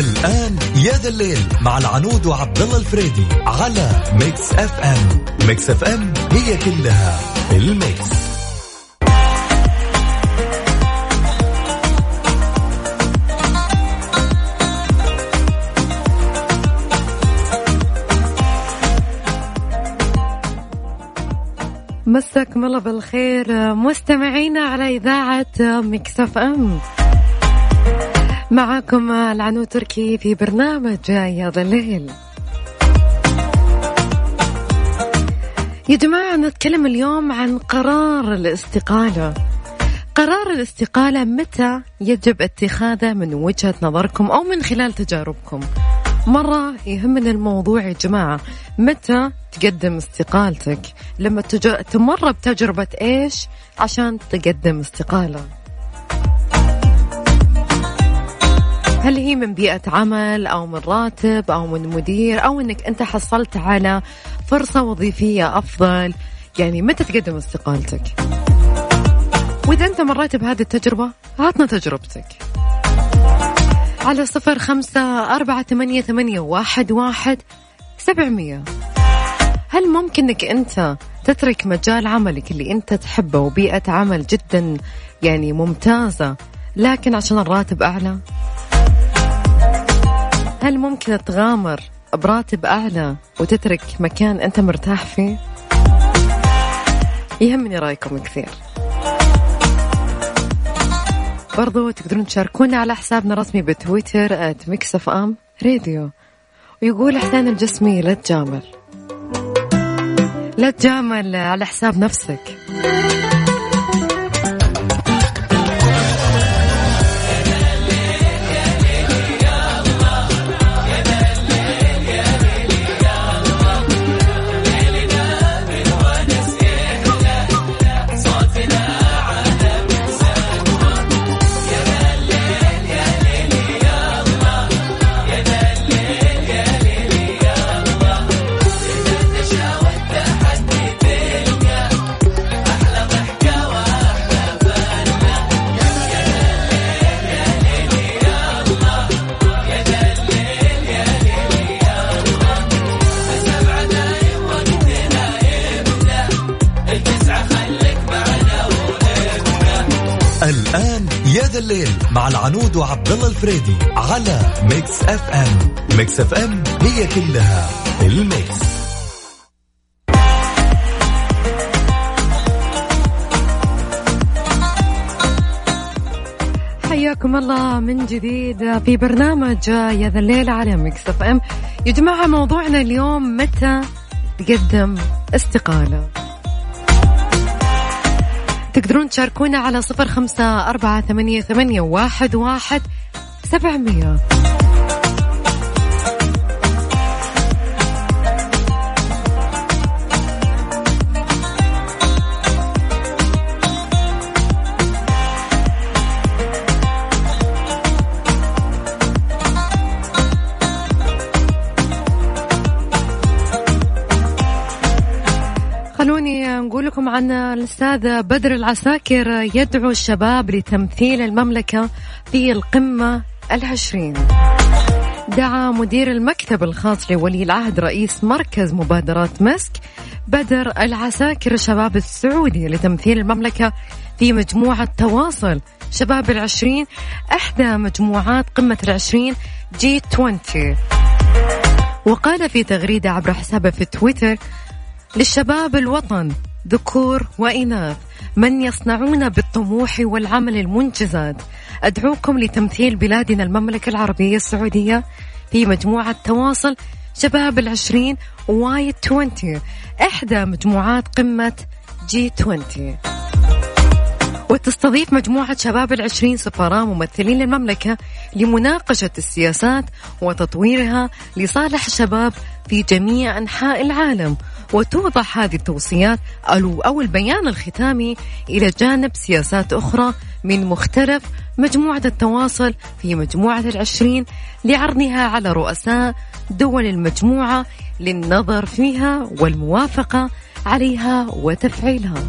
ذا الليل مع العنود وعبد الله الفريدي على ميكس اف ام ميكس اف ام هي كلها ال mix. مساكم الله بالخير. مستمعينا على إذاعة ميكس اف ام معاكم العنو تركي في برنامج يا الليل. يا جماعة نتكلم اليوم عن قرار الاستقالة. قرار الاستقالة متى يجب اتخاذه من وجهة نظركم أو من خلال تجاربكم؟ مرة يهمنا الموضوع يا جماعة متى تقدم استقالتك؟ لما. تمر بتجربة إيش عشان تقدم استقالة؟ هل هي من بيئة عمل أو من راتب أو من مدير أو أنك أنت حصلت على فرصة وظيفية أفضل؟ يعني متى تقدم استقالتك؟ وإذا أنت مريت بهذه التجربة عطنا تجربتك. على صفر خمسة أربعة ثمانية, ثمانية واحد, واحد سبعمية. هل ممكن أنك أنت تترك مجال عملك اللي أنت تحبه وبيئة عمل جدا يعني ممتازة لكن عشان الراتب أعلى؟ هل ممكن تغامر براتب أعلى وتترك مكان أنت مرتاح فيه؟ يهمني رأيكم كثير. برضو تقدرون تشاركونا على حسابنا الرسمي بتويتر @ميكس اف ام راديو ويقول حسين الجسمي لا تجامل. لا تجامل على حساب نفسك. العنود وعبد الله الفريدي على ميكس اف ام. ميكس اف ام هي كلها ال mix. حياكم الله من جديد في برنامج يا ذا الليل على ميكس اف ام. يا جماعة موضوعنا اليوم متى تقدم استقالة؟ تقدرون تشاركونا على صفر خمسة أربعة ثمانية, ثمانية واحد, واحد سبعمية. لكم عن الأستاذ بدر العساكر يدعو الشباب لتمثيل المملكة في القمة العشرين. دعا مدير المكتب الخاص لولي العهد رئيس مركز مبادرات مسك بدر العساكر الشباب السعودي لتمثيل المملكة في مجموعة تواصل. شباب العشرين إحدى مجموعات قمة العشرين جي 20 وقال في تغريدة عبر حسابه في تويتر للشباب الوطن ذكور وإناث. من يصنعون بالطموح والعمل المنجزات. أدعوكم لتمثيل بلادنا المملكة العربية السعودية في مجموعة تواصل شباب العشرين وايد 20 إحدى مجموعات قمة جي 20 وتستضيف مجموعة شباب العشرين سفراء ممثلين للمملكة لمناقشة السياسات وتطويرها لصالح الشباب في جميع أنحاء العالم. وتوضح هذه التوصيات أو البيان الختامي إلى جانب سياسات أخرى من مختلف مجموعة التواصل في مجموعة العشرين لعرضها على رؤساء دول المجموعة للنظر فيها والموافقة عليها وتفعيلها.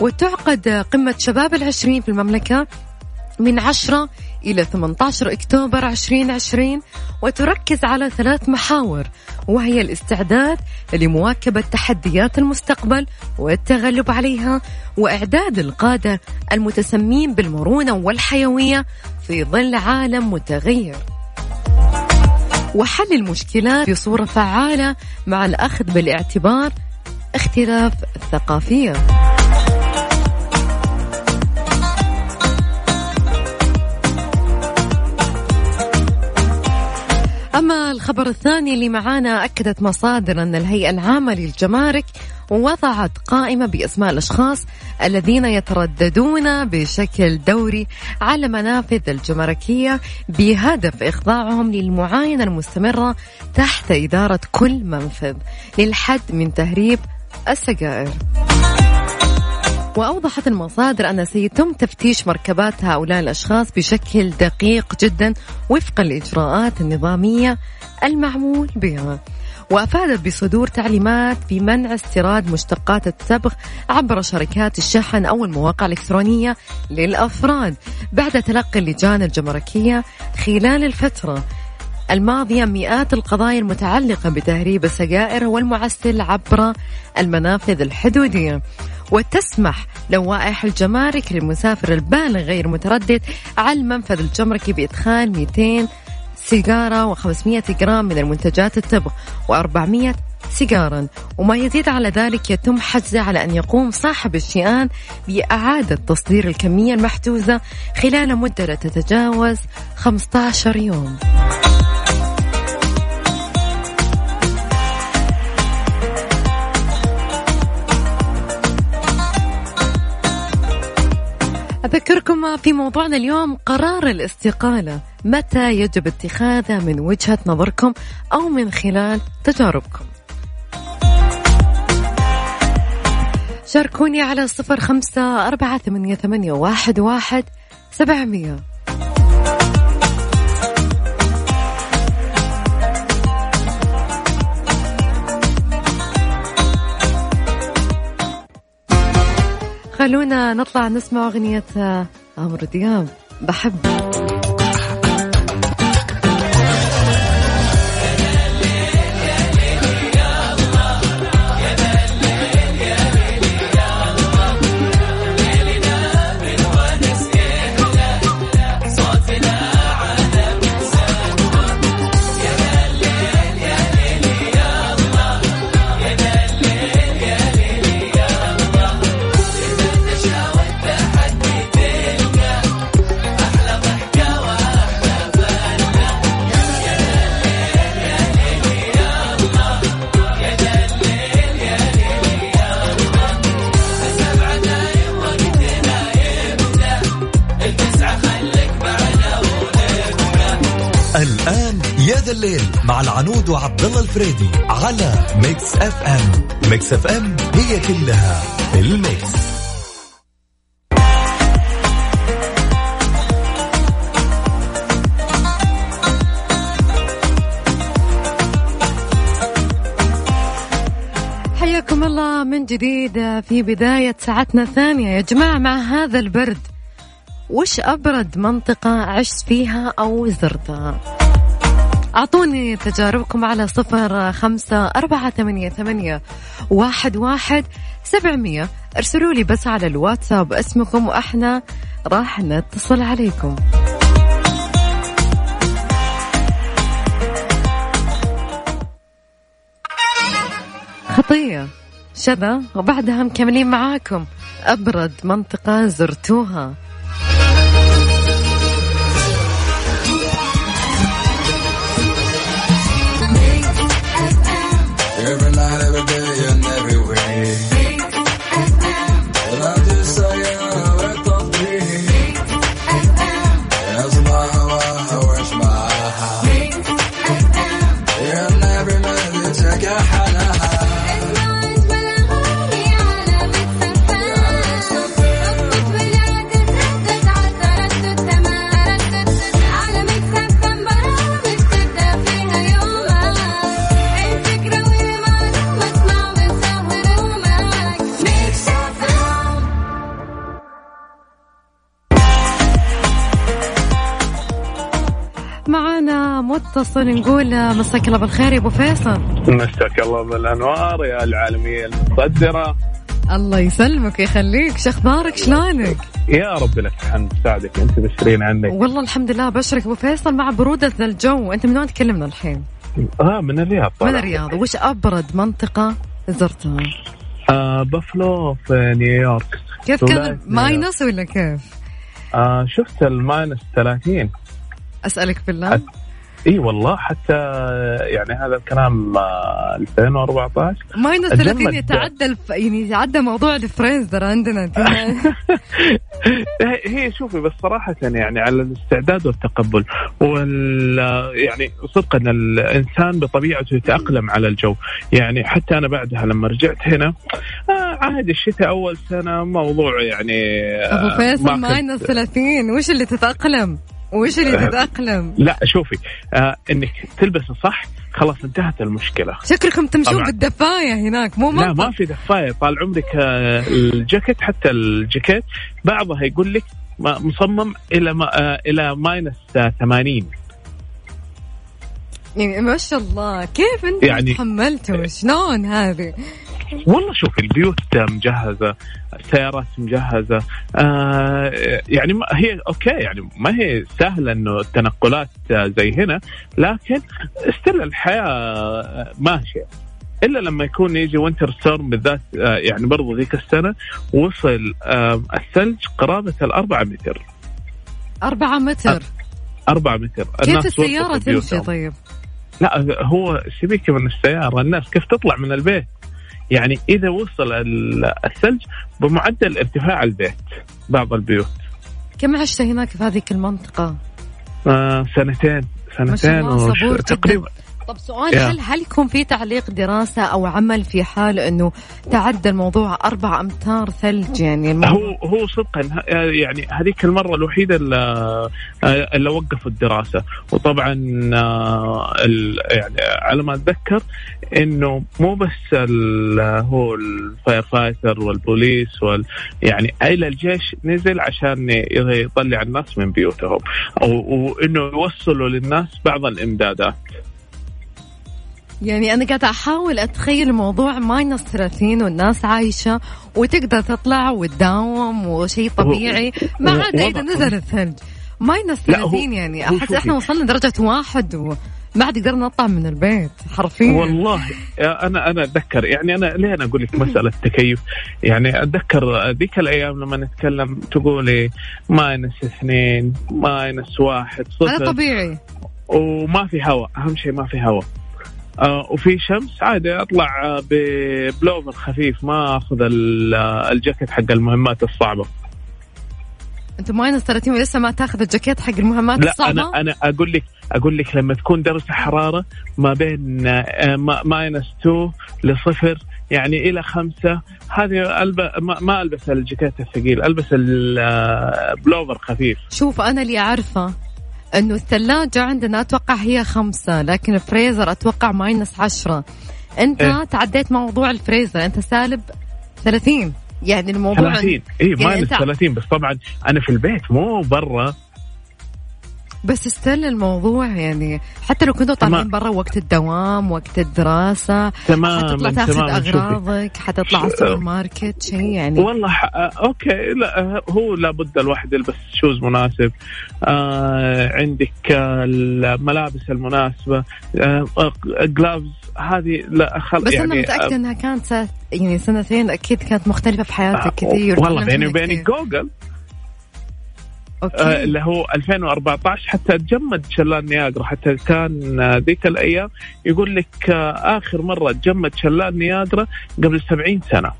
وتعقد قمة شباب العشرين في المملكة من 10 إلى 18 أكتوبر 2020 وتركز على ثلاث محاور وهي الاستعداد لمواكبة تحديات المستقبل والتغلب عليها وإعداد القادة المتسمين بالمرونة والحيوية في ظل عالم متغير. وحل المشكلات بصورة فعالة مع الأخذ بالاعتبار اختلاف الثقافية أما الخبر الثاني اللي معانا أكدت مصادر أن الهيئة العامة للجمارك وضعت قائمة بأسماء الأشخاص الذين يترددون بشكل دوري على منافذ الجمركية بهدف إخضاعهم للمعاينة المستمرة تحت إدارة كل منفذ للحد من تهريب السجائر. وأوضحت المصادر أن سيتم تفتيش مركبات هؤلاء الأشخاص بشكل دقيق جدا وفق الإجراءات النظامية المعمول بها. وأفادت بصدور تعليمات بمنع استيراد مشتقات التبغ عبر شركات الشحن أو المواقع الإلكترونية للأفراد بعد تلقي اللجان الجمركية خلال الفترة. الماضية مئات القضايا المتعلقة بتهريب السجائر والمعسل عبر المنافذ الحدودية. وتسمح لوائح الجمارك للمسافر البالغ غير متردد على المنفذ الجمركي بإدخال 200 سيجارة و500 جرام من المنتجات التبغ و400 سيجارا. وما يزيد على ذلك يتم حجزه على أن يقوم صاحب الشيئان بإعادة تصدير الكمية المحجوزة خلال مدة لا تتجاوز 15 يوم. أذكركم في موضوعنا اليوم قرار الاستقالة. متى يجب اتخاذه؟ من وجهة نظركم أو من خلال تجاربكم. شاركوني على صفر خمسة أربعة ثمانية, ثمانية واحد, واحد سبعمية. خلونا نطلع نسمع أغنية عمرو دياب. بحب. وعبد الله الفريدي على ميكس اف ام. ميكس اف ام هي كلها ال mix. حياكم الله من جديد في بداية ساعتنا الثانية. يا جماعة مع هذا البرد وش أبرد منطقة عشت فيها أو زرتها؟ أعطوني تجاربكم على صفر خمسة أربعة ثمانية, ثمانية واحد, واحد سبعمية. ارسلوا لي بس على الواتساب اسمكم وإحنا راح نتصل عليكم. خطية شذا وبعدها مكملين معاكم. أبرد منطقة زرتوها. نقول مساك الله بالخير يا أبو فيصل. مساك الله بالأنوار يا العالمية المتصدره الله يسلمك ويخليك. شو أخبارك؟ شلونك؟ يا رب لك الحمد. ساعدك أنت بشرين عنك. والله الحمد لله بشرك. أبو فيصل مع برودة الجو. أنت من وين تكلمنا الحين؟ آه من الرياض من الرياض. وش أبرد منطقة زرتها؟ آه بافلو في نيويورك. كيف كان minus ولا كيف؟ آه شفت ال minus 30 أسألك بالله. إي والله حتى يعني هذا الكلام 2014 ماينس 30 يتعدى يعني يتعدى موضوع الفريزر عندنا. هي شوفي بس صراحة يعني على الاستعداد والتقبل وال يعني صدقا الإنسان بطبيعته يتأقلم على الجو. يعني حتى أنا بعدها لما رجعت هنا آه عادي الشتاء أول سنة موضوع يعني أبو فيصل minus 30 وش اللي تتأقلم؟ وش اللي تتأقلم؟ لا شوفي آه إنك تلبس صح خلاص انتهت المشكلة. شكلكم تمشون طبعا. بالدفاية هناك مو لا ما في دفاية. طال عمرك آه الجاكيت حتى الجاكيت بعضها يقول لك مصمم إلى ما آه إلى minus 80 يعني ما شاء الله كيف انت يعني تحملتوا؟ شلون هذه؟ والله شوف البيوت مجهزة السيارات مجهزة. آه يعني ما هي okay يعني ما هي سهلة إنه التنقلات زي هنا لكن still الحياة ماشية. إلا لما يكون يجي winter storm بالذات آه يعني برضو ذيك السنة وصل آه الثلج قرابة الأربعة متر. أربعة متر. أربعة متر. كيف السيارة تمشي طيب؟ لا هو سيبيك من السيارة؟ الناس كيف تطلع من البيت؟ يعني إذا وصل الثلج بمعدل ارتفاع البيت بعض البيوت. كم عشت هناك في هذه المنطقة؟ آه سنتين سنتين تقريبا. طب سؤال هل هل يكون في تعليق دراسة أو عمل في حال أنه تعدى الموضوع أربع أمتار ثلج؟ يعني الموضوع. هو هو صدقا يعني هذيك المرة الوحيدة اللي, اللي وقفوا الدراسة وطبعا يعني على ما أتذكر أنه مو بس هو ال fire fighter والبوليس وال يعني إلى الجيش نزل عشان يطلع الناس من بيوتهم. وأنه يوصلوا للناس بعض الإمدادات. يعني أنا قاعدة أحاول أتخيل الموضوع minus 30 والناس عايشة وتقدر تطلع وتداوم وشيء طبيعي. ما عدا إذا نزل الثلج. minus 30 يعني أحس إحنا وصلنا درجة واحد و... ما عاد قدرنا نطلع من البيت حرفيا. والله أنا أنا أتذكر يعني أنا ليه أنا أقول لك مسألة تكيف؟ يعني أتذكر ذيك الأيام لما نتكلم تقولي minus اثنين minus واحد صفر. هذا طبيعي. وما في هواء أهم شيء ما في هواء آه وفي شمس عادي أطلع ب pullover خفيف ما أخذ الجاكيت حق المهمات الصعبة. أنت minus 30 ولسه ما تاخذ الجاكيت حق المهمات لا الصعبة؟ أنا أنا أقول لك أقول لك لما تكون درجه حرارة ما بين آه، minus 2 لصفر يعني إلى خمسة هذه ألب... ما ألبس الجاكيت الثقيل ألبس ال pullover آه، خفيف شوف أنا اللي أعرفه إنه الثلاجة عندنا أتوقع هي خمسة لكن الفريزر أتوقع minus عشرة أنت إيه؟ تعديت موضوع الفريزر أنت سالب 30 يعني الموضوع 30 اي minus 30 بس طبعا أنا في البيت مو برا بس still الموضوع يعني حتى لو كنتوا طالعين برا وقت الدوام وقت الدراسة تمام حتطلع تاخذ أغراضك حتطلع على السوبر ماركت شيء يعني. والله okay لا هو لابد الواحد يلبس shoes مناسب. آه عندك الملابس المناسبة آه gloves هذه لا خل بس يعني أنا متاكده إنها كانت يعني سنتين أكيد كانت مختلفة في حياتك آه كثير والله بيني وبينك جوجل okay. آه اللي هو 2014 حتى تجمد شلال نياجرا حتى كان آه، ذيك الأيام يقول لك آه آخر مرة تجمد شلال نياجرا قبل 70 سنة.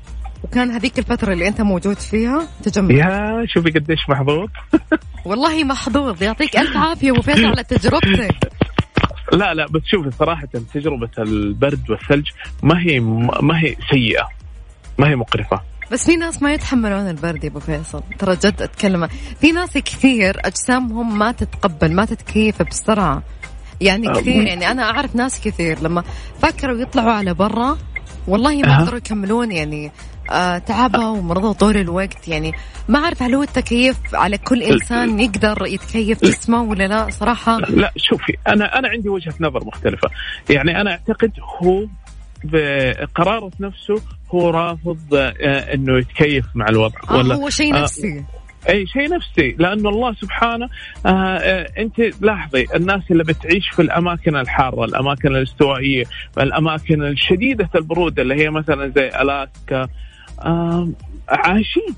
وكان هذيك الفترة اللي أنت موجود فيها تجمد. يا شوفي قديش محظوظ. والله محظوظ يعطيك ألف عافية أبو فيصل على تجربتك. لا لا بس شوفي صراحة تجربة البرد والثلج ما هي ما هي سيئة ما هي مقرفة. بس في ناس ما يتحملون البرد يا أبو فيصل. ترى جد أتكلم. في ناس كثير أجسامهم ما تتقبل ما تتكيف بسرعة. يعني كثير. يعني أنا أعرف ناس كثير لما فكروا يطلعوا على برا والله ما قدروا يكملون. يعني آه تعبوا ومرضوا طول الوقت. يعني ما أعرف هل هو التكييف على كل إنسان يقدر يتكيف جسمه ولا لا؟ صراحة لا شوفي أنا أنا عندي وجهة نظر مختلفة. يعني أنا أعتقد هو بقرارة نفسه هو رافض آه إنه يتكيف مع الوضع. آه ولا هو شيء آه، نفسي. إي شيء نفسي. لأن الله سبحانه آه آه أنت لاحظي الناس اللي بتعيش في الأماكن الحارة الأماكن الاستوائية الأماكن الشديدة البرودة اللي هي مثلا زي الاسكا آه عايشين.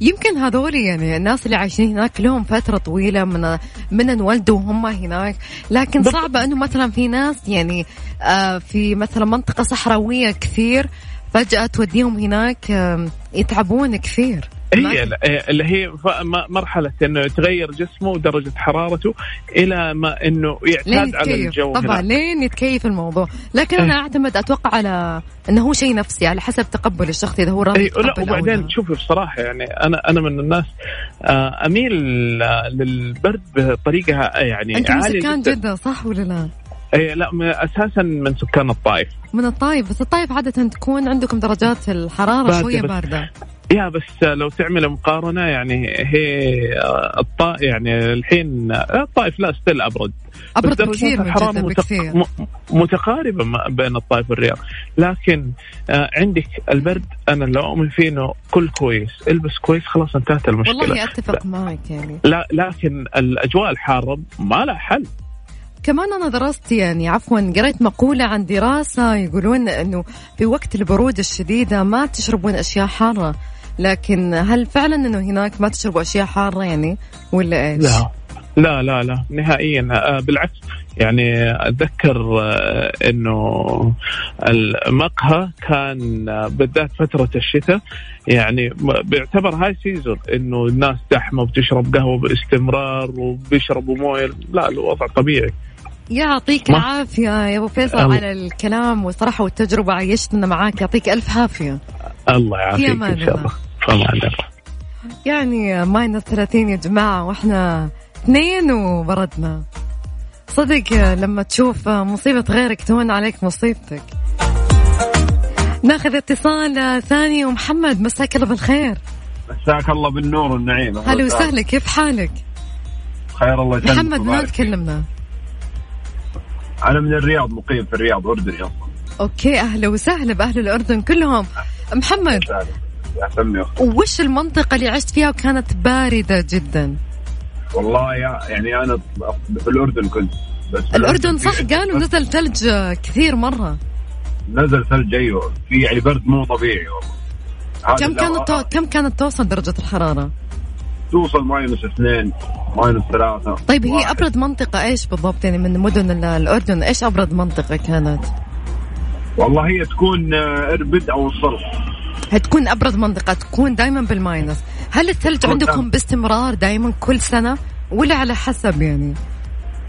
يمكن هذول يعني الناس اللي عايشين هناك لهم فترة طويلة من من انولدوا وهم هناك. لكن صعبه إنه مثلا في ناس يعني آه في مثلا منطقة صحراوية كثير فجأة توديهم هناك يتعبون كثير. هي اللي هي مرحلة إنه يتغير جسمه ودرجة حرارته إلى ما إنه يعتاد على الجو طبعا هناك. لين يتكيف الموضوع. لكن أنا أعتمد أتوقع على إنه هو شيء نفسي على حسب تقبل الشخص إذا هو راضي أي لا وبعدين شوفي بصراحة يعني أنا أنا من الناس آه، أميل للبرد بطريقة يعني أنت من سكان جدة صح ولا لا؟ اي لا أساسا من سكان الطائف. من الطائف بس الطائف عادة تكون عندكم درجات الحرارة شوية باردة. يا بس لو تعمل مقارنة يعني هي الطائف يعني الحين الطائف لا ستيل أبرد. أبرد من جدة بكثير. متقاربة بين الطائف والرياض. لكن آه، عندك البرد أنا لو أؤمن فيه إنه كل كويس. البس كويس خلاص انتهت المشكلة. والله أتفق معك يعني. لا لكن الأجواء الحارة ما لها حل. كمان أنا درست يعني عفوا قريت مقولة عن دراسة يقولون أنه في وقت البرودة الشديدة ما تشربون أشياء حارة. لكن هل فعلا أنه هناك ما تشربوا أشياء حارة يعني؟ ولا إيش؟ لا. لا لا لا. نهائيا. آه، بالعكس. يعني أتذكر آه، إنه المقهى كان آه، بالذات فترة الشتاء. يعني بيعتبر هاي سيزون إنه الناس زحمه بتشرب قهوة باستمرار وبيشربوا موية. لا الوضع طبيعي. يعطيك العافية يا أبو فيصل. على الكلام والصراحة والتجربة عيشتنا معاك يعطيك ألف عافية. الله يعافيك إن شاء الله. يعني ماينس 30 يا جماعة وإحنا اثنين وبردنا. صدق لما تشوف مصيبة غيرك تهون عليك مصيبتك. ناخذ اتصال ثاني ومحمد مساك الله بالخير. مساك الله بالنور والنعيم. هلا وسهلا. كيف حالك؟ خير الله يسلمك محمد وين تكلمنا؟ أنا من الرياض مقيم في الرياض أردني أصلا. okay أهلا وسهلا بأهل الأردن كلهم. محمد وش المنطقة اللي عشت فيها وكانت باردة جدا؟ والله يعني أنا في الأردن كنت بس الأردن صح؟ قالوا نزل ثلج كثير مرة. نزل ثلج أيوه. في يعني برد مو طبيعي والله. كم كانت. كم كانت توصل درجة الحرارة؟ توصل minus اثنين minus ثلاثة. طيب هي أبرد منطقة إيش بالضبط؟ يعني من مدن الأردن إيش أبرد منطقة كانت؟ والله هي تكون آه، إربد أو السلط هتكون أبرد منطقة تكون دائما بال minus. هل الثلج عندكم باستمرار دائما كل سنة ولا على حسب يعني؟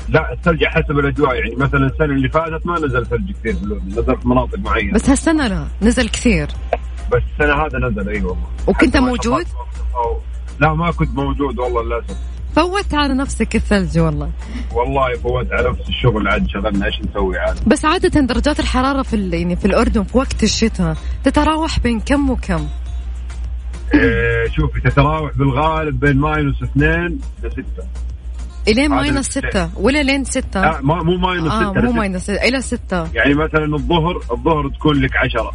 لا الثلج حسب الأجواء. يعني مثلا السنة اللي فاتت ما نزل ثلج كثير نزل في مناطق معينة. بس هالسنة لا نزل كثير. بس السنة هذا نزل أي والله. وكنت موجود؟ لا ما كنت موجود والله للأسف. فوت على نفسك الثلج والله. والله فوت على نفس الشغل عاد شغلنا إيش نسوي عاد بس عادة درجات الحرارة في يعني في الأردن في وقت الشتاء تتراوح بين كم وكم؟ إيه شوفي تتراوح بالغالب بين minus اثنين لستة. إلين minus ستة ولا لين ستة؟ لا ما مو minus آه ستة مو ماينس ستة. إلى ستة. يعني مثلا الظهر الظهر تكون لك عشرة.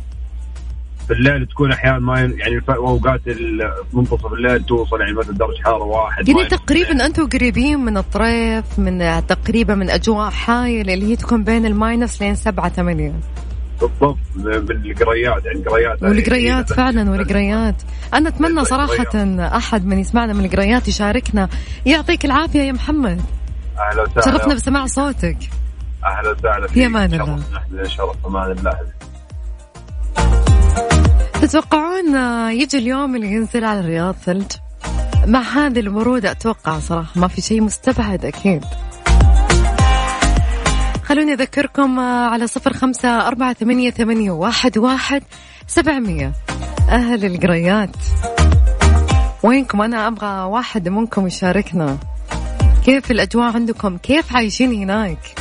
في الليل تكون أحيانا ما يعني أوقات منتصف الليل توصل يعني مثلا درجة حرارة واحد يعني تقريبا أنتم قريبين من الطريف من تقريبا من أجواء حايل اللي هي تكون بين الماينس لين سبعة ثمانية. بالضبط بالقريات يعني قريات والقريات فعلا والقريات. أنا أتمنى صراحة أحد من يسمعنا من القريات يشاركنا. يعطيك العافية يا محمد. أهلا وسهلا. شرفنا بسماع صوتك. أهلا وسهلا في أمان الله. شرف أمان الله. تتوقعون يجي اليوم اللي ينزل على الرياض ثلج؟ مع هذه البرودة أتوقع صراحة ما في شيء مستبعد أكيد. خلوني أذكركم على صفر خمسة أربعة ثمانية, ثمانية واحد, واحد سبعمية. أهل القريات. وينكم؟ أنا أبغى واحد منكم يشاركنا. كيف الأجواء عندكم؟ كيف عايشين هناك؟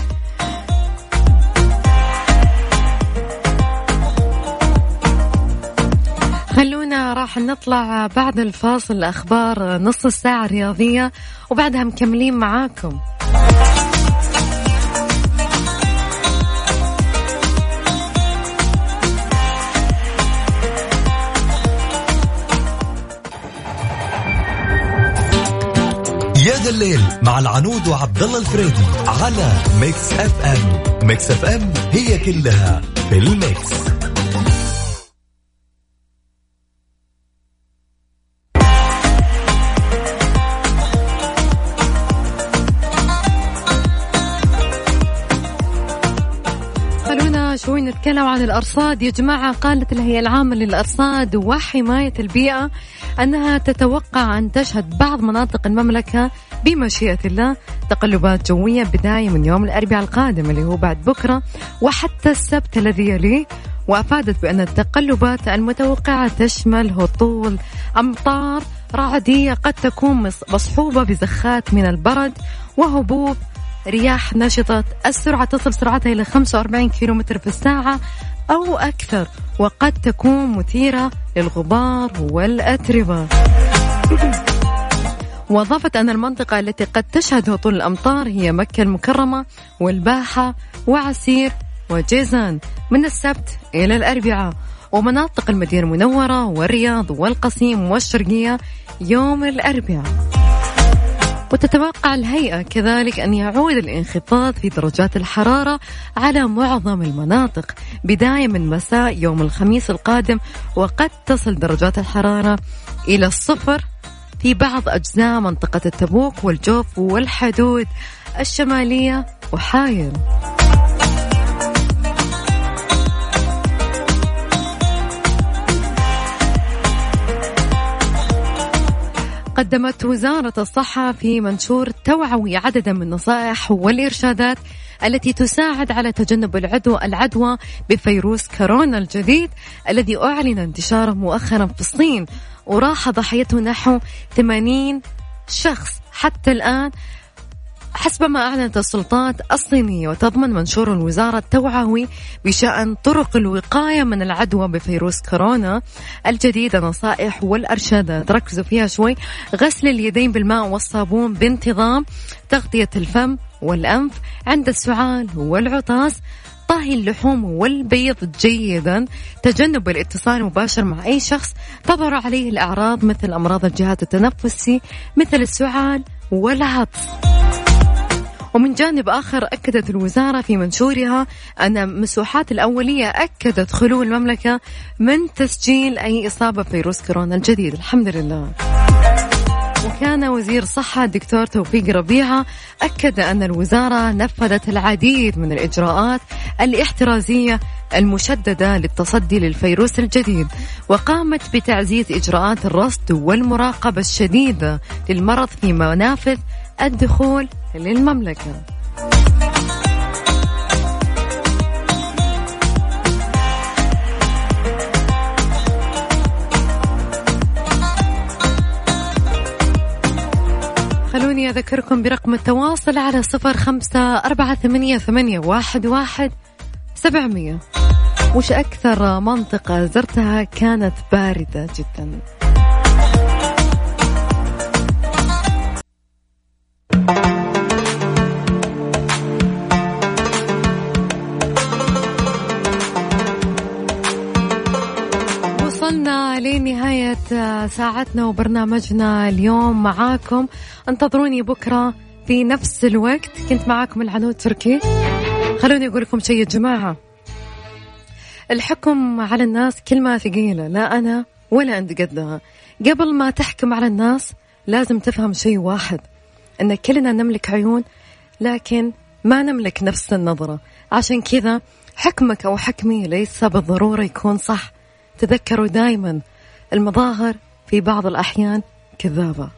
خلونا راح نطلع بعد الفاصل أخبار نص الساعة الرياضية وبعدها مكملين معاكم. يا ذا الليل مع العنود وعبد الله الفريدي على ميكس أف أم. ميكس أف أم هي كلها في الميكس. شوي نتكلم عن الأرصاد. يا جماعة قالت الهيئة العامة للأرصاد وحماية البيئة أنها تتوقع أن تشهد بعض مناطق المملكة بمشيئة الله. تقلبات جوية بداية من يوم الأربعاء القادم اللي هو بعد بكرة وحتى السبت الذي يليه. وأفادت بأن التقلبات المتوقعة تشمل هطول أمطار رعدية قد تكون مصحوبة بزخات من البرد وهبوب رياح نشطة السرعة تصل سرعتها إلى 45 كيلومتر في الساعة أو أكثر وقد تكون مثيرة للغبار والأتربة. وأضافت أن المنطقة التي قد تشهد هطول الأمطار هي مكة المكرمة والباحة وعسير وجيزان. من السبت إلى الأربعاء ومناطق المدينة المنورة والرياض والقصيم والشرقية يوم الأربعاء. وتتوقع الهيئة كذلك أن يعود الانخفاض في درجات الحرارة على معظم المناطق بداية من مساء يوم الخميس القادم وقد تصل درجات الحرارة إلى الصفر في بعض أجزاء منطقة التبوك والجوف والحدود الشمالية وحايل. قدمت وزارة الصحة في منشور توعوي عددا من النصائح والإرشادات التي تساعد على تجنب العدوى العدوى بفيروس كورونا الجديد الذي أعلن انتشاره مؤخرا في الصين. وراح ضحيته نحو 80 شخص. حتى الآن حسب ما أعلنت السلطات الصينية وتضمن منشور الوزارة التوعوي بشأن طرق الوقاية من العدوى بفيروس كورونا الجديد النصائح والأرشادات ركزوا فيها شوي. غسل اليدين بالماء والصابون بانتظام تغطية الفم والأنف عند السعال والعطاس طهي اللحوم والبيض جيدا. تجنب الاتصال المباشر مع أي شخص. تظهر عليه الأعراض مثل أمراض الجهاز التنفسي مثل السعال والعطس. ومن جانب آخر أكدت الوزارة في منشورها أن المسوحات الأولية أكدت خلو المملكة من تسجيل أي إصابة بفيروس كورونا الجديد. الحمد لله. وكان وزير الصحة الدكتور توفيق ربيعة أكد أن الوزارة نفذت العديد من الإجراءات الاحترازية المشددة للتصدي للفيروس الجديد وقامت بتعزيز إجراءات الرصد والمراقبة الشديدة للمرض في منافذ الدخول للمملكة. خلوني أذكركم برقم التواصل على صفر خمسة أربعة ثمانية, ثمانية واحد, واحد سبعمية. وش أكثر منطقة زرتها كانت باردة جدا؟ ساعتنا وبرنامجنا اليوم معاكم. انتظروني بكرة في نفس الوقت. كنت معاكم العنود تركي. خلوني أقول لكم شيء يا جماعة. الحكم على الناس كلمة ثقيلة. لا أنا ولا أنت قدها. قبل ما تحكم على الناس لازم تفهم شيء واحد أن كلنا نملك عيون لكن ما نملك نفس النظرة. عشان كذا حكمك أو حكمي ليس بالضرورة يكون صح. تذكروا دائما المظاهر في بعض الأحيان كذابة.